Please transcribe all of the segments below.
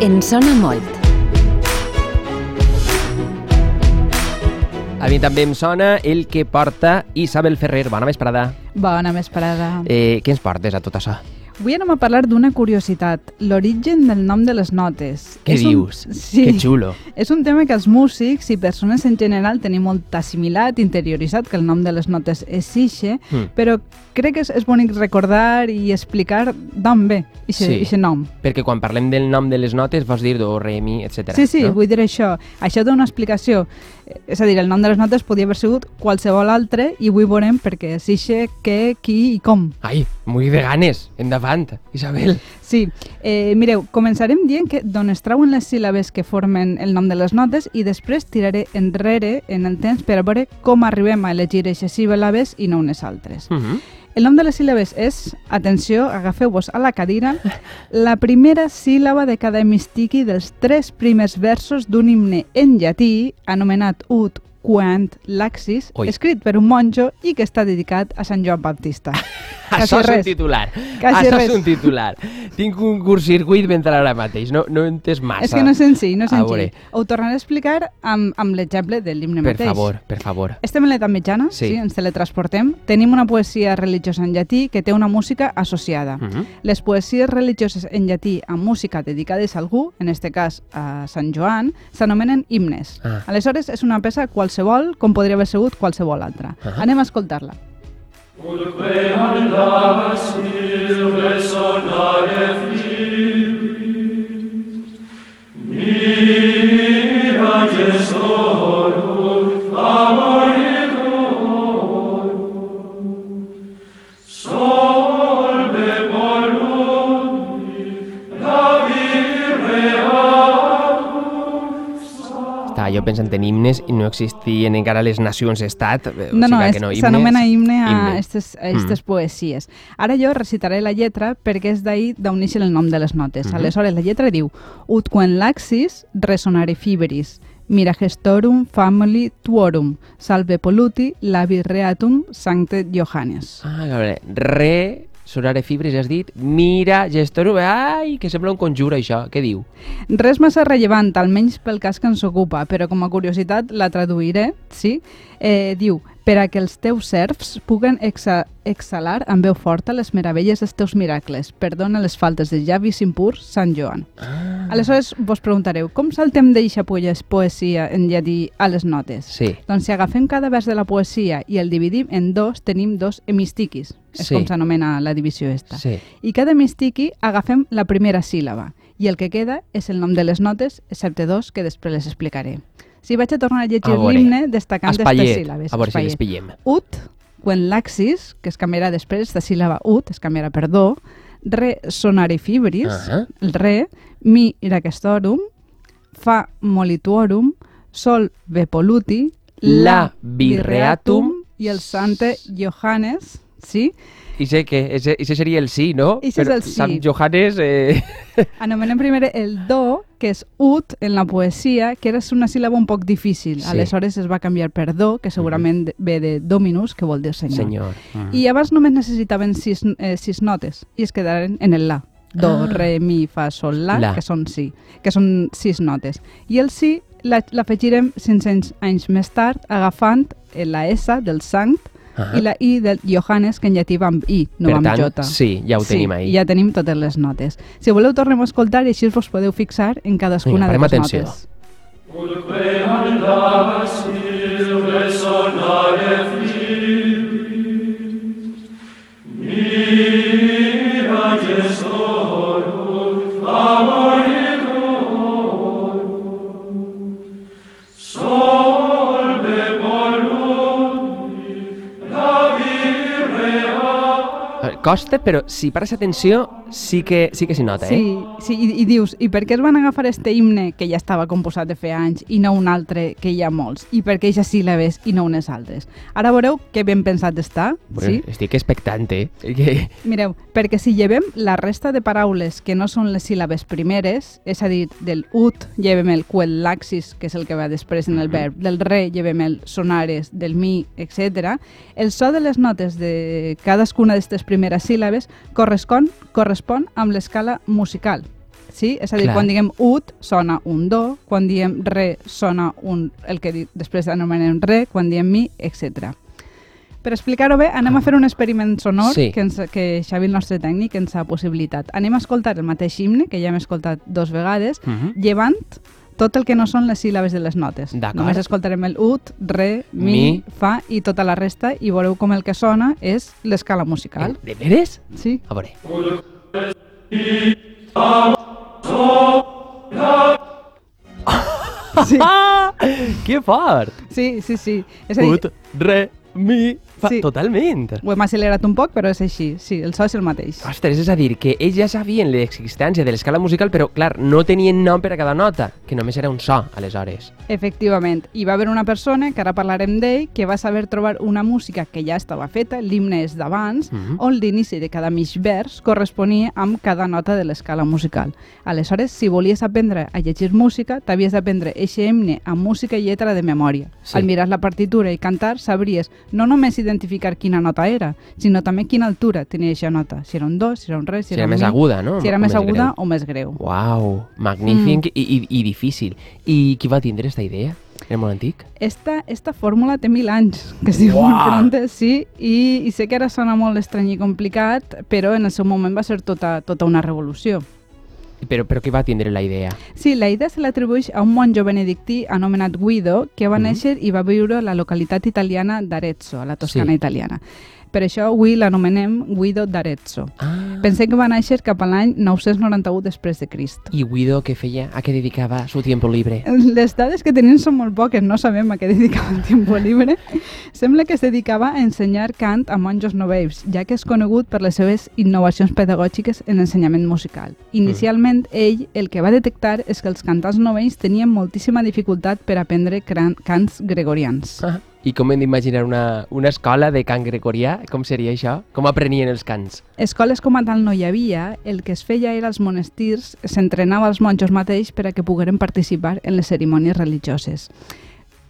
En sona molt. A mi també em sona el que porta Isabel Ferrer. Bona vesprada. Bona vesprada. Eh, què ens portes a tot això? Avui anem a parlar d'una curiositat, l'origen del nom de les notes. Què És dius? Un... Sí. Que xulo. És un tema que els músics i persones en general tenim molt assimilat, interioritzat, que el nom de les notes és ixe, Mm. però crec que és, és bonic recordar i explicar d'on ve ixe, Sí. ixe nom. Perquè quan parlem del nom de les notes vols dir do, re, mi, etc. Sí, sí, no? vull dir això. Això dona una explicació. És a dir, el nom de les notes podia haver sigut qualsevol altre i avui veurem perquè és ixe, què, qui i com. Ai, muy de ganes. Endavant, Isabel. Sí, eh, mireu, començarem dient que d'on es trauen les síl·labes que formen el nom de les notes i després tiraré enrere en el temps per a veure com arribem a elegir aquestes síl·labes i no unes altres. Uh -huh. El nom de les síl·labes és, atenció, agafeu-vos a la cadira, la primera síl·laba de cada hemistiqui dels tres primers versos d'un himne en llatí anomenat Ut Quant Laxis, Ui. escrit per un monjo i que està dedicat a Sant Joan Baptista. Això és res. un titular. Quasi Això res. és un titular. Tinc un curt-circuit mentre ara mateix. No, no he entès massa. És que no és senzill, no és A senzill. Ho tornaré a explicar amb, amb l'exemple de l'himne Per mateix. favor, per favor. Estem en l'edat mitjana, Sí. sí. ens teletransportem. Tenim una poesia religiosa en llatí que té una música associada. Uh -huh. Les poesies religioses en llatí amb música dedicades a algú, en este cas a Sant Joan, s'anomenen himnes. Ah. Aleshores, és una peça qualsevol, com podria haver sigut qualsevol altra. Ah. Anem a escoltar-la. Pensant en himnes i no existien encara les nacions-estat. eh, o No, no, sigui no, s'anomena himne a aquestes aquestes poesies. Ara jo recitaré la lletra perquè és d'ahir d'on neix el nom de les notes. Mhm. Aleshores, la lletra diu Ut quen laxis resonare fiberis, mira gestorum family tuorum, salve polluti labi reatum sancte Johannes. Ah, a veure, re, sonare fibres, has dit, mira, gestor, ai, que sembla un conjur això, què diu? Res massa rellevant, almenys pel cas que ens ocupa, però com a curiositat la traduiré, sí? Eh, diu, per a que els teus serfs puguen exhalar amb veu forta les meravelles dels teus miracles. Perdona les faltes de llavis impurs, Sant Joan. Ah. Aleshores vos preguntareu, com saltem d'eixa poesia en llatí a les notes? Sí, Doncs si agafem cada vers de la poesia i el dividim en dos, tenim dos hemistiquis. És Sí. com s'anomena la divisió esta. sí. I cada hemistiqui agafem la primera síl·laba i el que queda és el nom de les notes, excepte dos que després les explicaré. Si vaig a tornar a llegir l'himne destacant aquestes Espaiet, síl·labes. a veure si Espaiet. l'espillem. Ut, quan laxis, que es canviarà després, esta síl·laba ut, es canviarà per do, re sonare fibris, Ahà. el re, mi iracestorum, fa molituorum, sol vepoluti, La virreatum, i el sante Johannes, sí? I sé que, ese, ese seria el sí, no? Ixe és el sí. Sant Johannes... Eh... Anomenem primer el do, que és ut en la poesia, que era una síl·laba un poc difícil. Sí. Aleshores es va canviar per do, que segurament ve de dominus, que vol dir senyor. Senyor. Mm. I abans només necessitaven sis, eh, sis notes i es quedaren en el la. Do, Ah. re, mi, fa, sol, la, La. que són sí, que són sis notes. I el sí la- l'afegirem 500 anys més tard agafant la S del sanct Ah. i la I del Johannes, que en llatí va amb I, no per va amb tant, J. sí, ja ho tenim ahí. Sí, ja tenim totes les notes. Si voleu, tornem a escoltar i així us podeu fixar en cadascuna Vinga, de les atenció. notes. Eh, Costa, però si pares atenció, sí que sí que s'hi nota, eh? Sí, sí i, i dius, i per què es van agafar este himne que ja estava composat de fer anys i no un altre que hi ha molts? I per què aquestes síl·labes i no unes altres? Ara veureu que ben pensat està, Bueno, sí? Estic expectant, eh? Mireu, perquè si llevem la resta de paraules que no són les síl·labes primeres, és a dir, del ut llevem el quel laxis, que és el que va després en el verb, del re llevem el sonares, del mi, etc. El so de les notes de cadascuna d'aquestes primeres síl·labes correspon, correspon amb l'escala musical. Sí? És a dir, Clar. quan diguem ut sona un do, quan diem re sona un, el que després anomenem re, quan diem mi, etc. Per explicar-ho bé, anem a fer un experiment sonor Sí. que, ens, que Xavi, el nostre tècnic, ens ha possibilitat. Anem a escoltar el mateix himne, que ja hem escoltat dos vegades, Mhm. llevant tot el que no són les síl·labes de les notes. Només escoltarem el ut, re, mi, Mi. fa i tota la resta i veureu com el que sona és l'escala musical. De veres? Sí. A veure. Sí, Ah! Que fort! sí, sí. sí. És a dir, Ut, re, mi, fa... Sí. Totalment. ho hem accelerat un poc, però és així. Sí, el so és el mateix. Ostres, és a dir, que ells ja sabien l'existència de l'escala musical, però, clar, no tenien nom per a cada nota, que només era un so, aleshores. Efectivament. Hi va haver una persona, que ara parlarem d'ell, que va saber trobar una música que ja estava feta, l'himne és d'abans, Mhm. on l'inici de cada mig vers corresponia amb cada nota de l'escala musical. Aleshores, si volies aprendre a llegir música, t'havies d'aprendre eixe himne amb música i lletra de memòria. Sí. Al mirar la partitura i cantar, sabries no només identificar quina nota era, sinó també quina altura tenia eixa nota. Si era un do, si era un re, si, Si era un més mi, aguda, no? Si era O més més aguda greu. o més greu. Uau, magnífic i, i, i difícil. I qui va tindre aquesta idea? Era molt antic? Esta, esta fórmula té mil anys, que es diu pronte, sí, i, i sé que ara sona molt estrany i complicat, però en el seu moment va ser tota, tota una revolució. Però, però qui va tindre la idea? Sí, la idea se l'atribueix a un monjo benedictí anomenat Guido, que va Mhm. néixer i va viure a la localitat italiana d'Arezzo, a la Toscana Sí. italiana. Per això avui l'anomenem Guido d'Arezzo. Ah, Pensem que va néixer cap a l'any 991 després de Crist. I Guido què feia? A què dedicava su tiempo libre? Les dades que tenim són molt poques, no sabem a què dedicava el temps lliure. Sembla que es dedicava a ensenyar cant a monjos novells, ja que és conegut per les seves innovacions pedagògiques en l'ensenyament musical. Inicialment, ell el que va detectar és que els cantants novells tenien moltíssima dificultat per aprendre cants gregorians. Ah, I com hem d'imaginar una, una escola de cant gregorià? Com seria això? Com aprenien els cants? Escoles com a tal no hi havia, el que es feia era als monestirs, s'entrenava als monjos mateix per a que pogueren participar en les cerimònies religioses.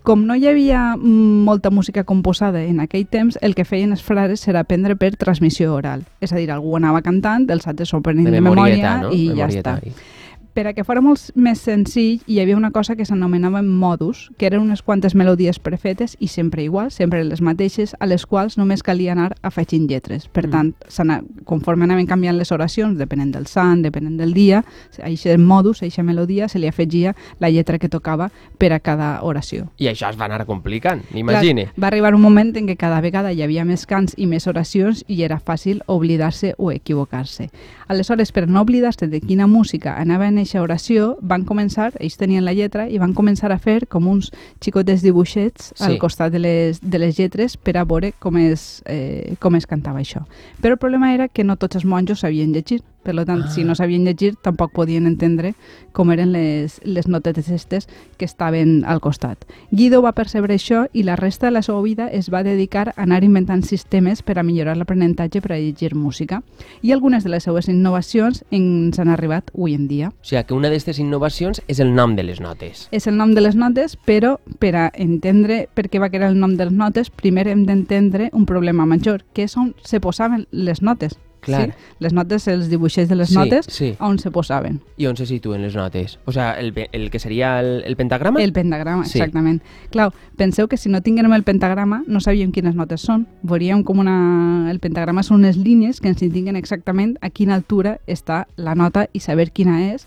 Com no hi havia mm, molta música composada en aquell temps, el que feien els frares era aprendre per transmissió oral. És a dir, algú anava cantant, els altres s'ho prenien de, memòria no? i ja Memorieta. està. Per a que fora molt més senzill, hi havia una cosa que s'anomenava modus, que eren unes quantes melodies prefetes i sempre igual, sempre les mateixes, a les quals només calia anar afegint lletres. Per Mm. tant, s'ana- conforme anaven canviant les oracions, depenent del sant, depenent del dia, a aquest modus, a aquesta melodia, se li afegia la lletra que tocava per a cada oració. I això es va anar complicant, m'imagine. Va arribar un moment en què cada vegada hi havia més cants i més oracions i era fàcil oblidar-se o equivocar-se. Aleshores, per no oblidar-se de quina música anava en eixa oració, van començar, ells tenien la lletra, i van començar a fer com uns xicotes dibuixets Sí. al costat de les, de les lletres per a veure com es, eh, com es cantava això. Però el problema era que no tots els monjos sabien llegir. Per tant, Ah. si no sabien llegir, tampoc podien entendre com eren les, les notetes estes que estaven al costat. Guido va percebre això i la resta de la seva vida es va dedicar a anar inventant sistemes per a millorar l'aprenentatge per a llegir música. I algunes de les seues innovacions ens han arribat avui en dia. O sigui que una d'aquestes innovacions és el nom de les notes. És el nom de les notes, però per a entendre per què va crear el nom de les notes, primer hem d'entendre un problema major, que és on se posaven les notes. Clar. Sí? Les notes, els dibuixets de les Sí, notes, sí. on se posaven. I on se situen les notes? O sigui, el, el que seria el, el pentagrama? El pentagrama, Sí. exactament. Clar, penseu que si no tinguérem el pentagrama no sabíem quines notes són. Veuríem com una... El pentagrama són unes línies que ens indiquen exactament a quina altura està la nota i saber quina és.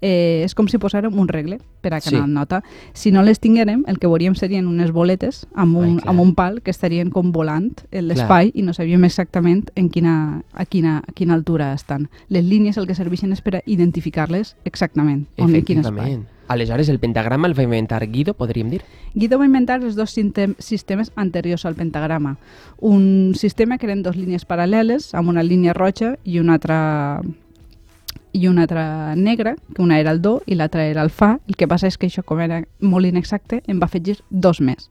Eh, és com si posàrem un regle per a cada Sí. nota. Si no les tinguérem, el que veuríem serien unes boletes amb un, Ai, clar. amb un pal que estarien com volant en l'espai i no sabíem exactament en quina, a, quina, a quina altura estan. Les línies el que serveixen és per a identificar-les exactament on en quin espai. Aleshores, el pentagrama el va inventar Guido, podríem dir? Guido va inventar els dos sistemes anteriors al pentagrama. Un sistema que eren dos línies paral·leles, amb una línia roja i una altra i una altra negra, que una era el do i l'altra era el fa. El que passa és que això, com era molt inexacte, em va afegir dos més.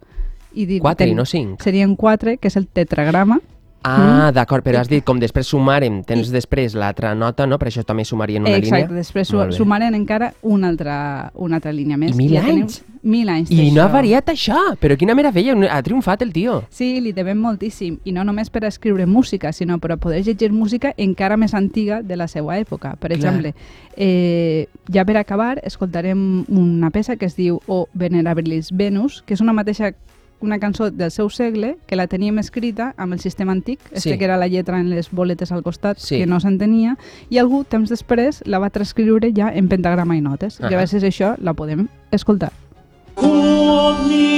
I dic, Quatre i no cinc. Serien quatre, que és el tetragrama, Ah, d'acord, però has dit com després sumarem, tens després l'altra nota, no? Per això també sumarien una Exacte, línia. després su sumaren encara una altra, una altra línia més. I mil Ja anys? Mil anys I no ha variat això, però quina meravella, ha triomfat el tio. Sí, li devem moltíssim, i no només per escriure música, sinó per poder llegir música encara més antiga de la seva època. Per Clar. exemple, eh, ja per acabar, escoltarem una peça que es diu O Venerabilis Venus, que és una mateixa una cançó del seu segle que la teníem escrita amb el sistema antic, este Sí. que era la lletra en les boletes al costat, Sí. que no s'entenia, i algú, temps després, la va transcriure ja en pentagrama i notes. Ahà. Gràcies a això la podem escoltar. Omni.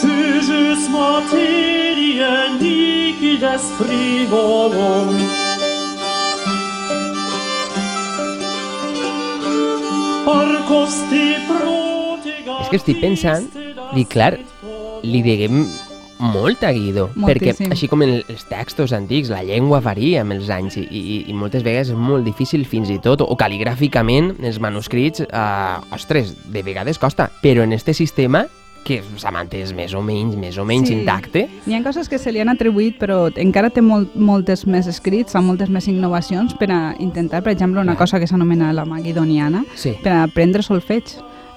Cujus materie nicides frivolum. És que estic pensant, dic, clar, li diguem molt a Guido, perquè Moltíssim. així com en els textos antics, la llengua varia amb els anys i, i, i moltes vegades és molt difícil fins i tot, o cal·ligràficament, els manuscrits, eh, ostres, de vegades costa, però en este sistema que s'ha mantès més o menys, més o menys Sí. intacte, N'hi ha coses que se li han atribuït, però encara té molt, moltes més escrits, amb moltes més innovacions per a intentar, per exemple, una Clar. cosa que s'anomena la maguidoniana, sí. per a aprendre solfeig.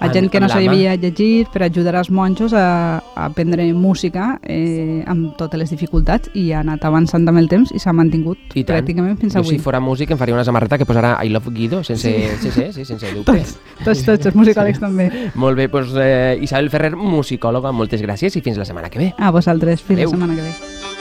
A gent que no mà. sabia llegir, per ajudar els monjos a, a aprendre música eh, amb totes les dificultats i ha anat avançant amb el temps i s'ha mantingut I tant. pràcticament fins Jo, avui. si fora músic em faria una samarreta que posarà I love Guido, sense, sí. sí, sí, sí, sense dubte. Tots, tots, tots, els musicòlegs també. Molt bé, doncs eh, Isabel Ferrer, musicòloga, moltes gràcies i fins la setmana que ve. A vosaltres, fins Adéu. la setmana que ve.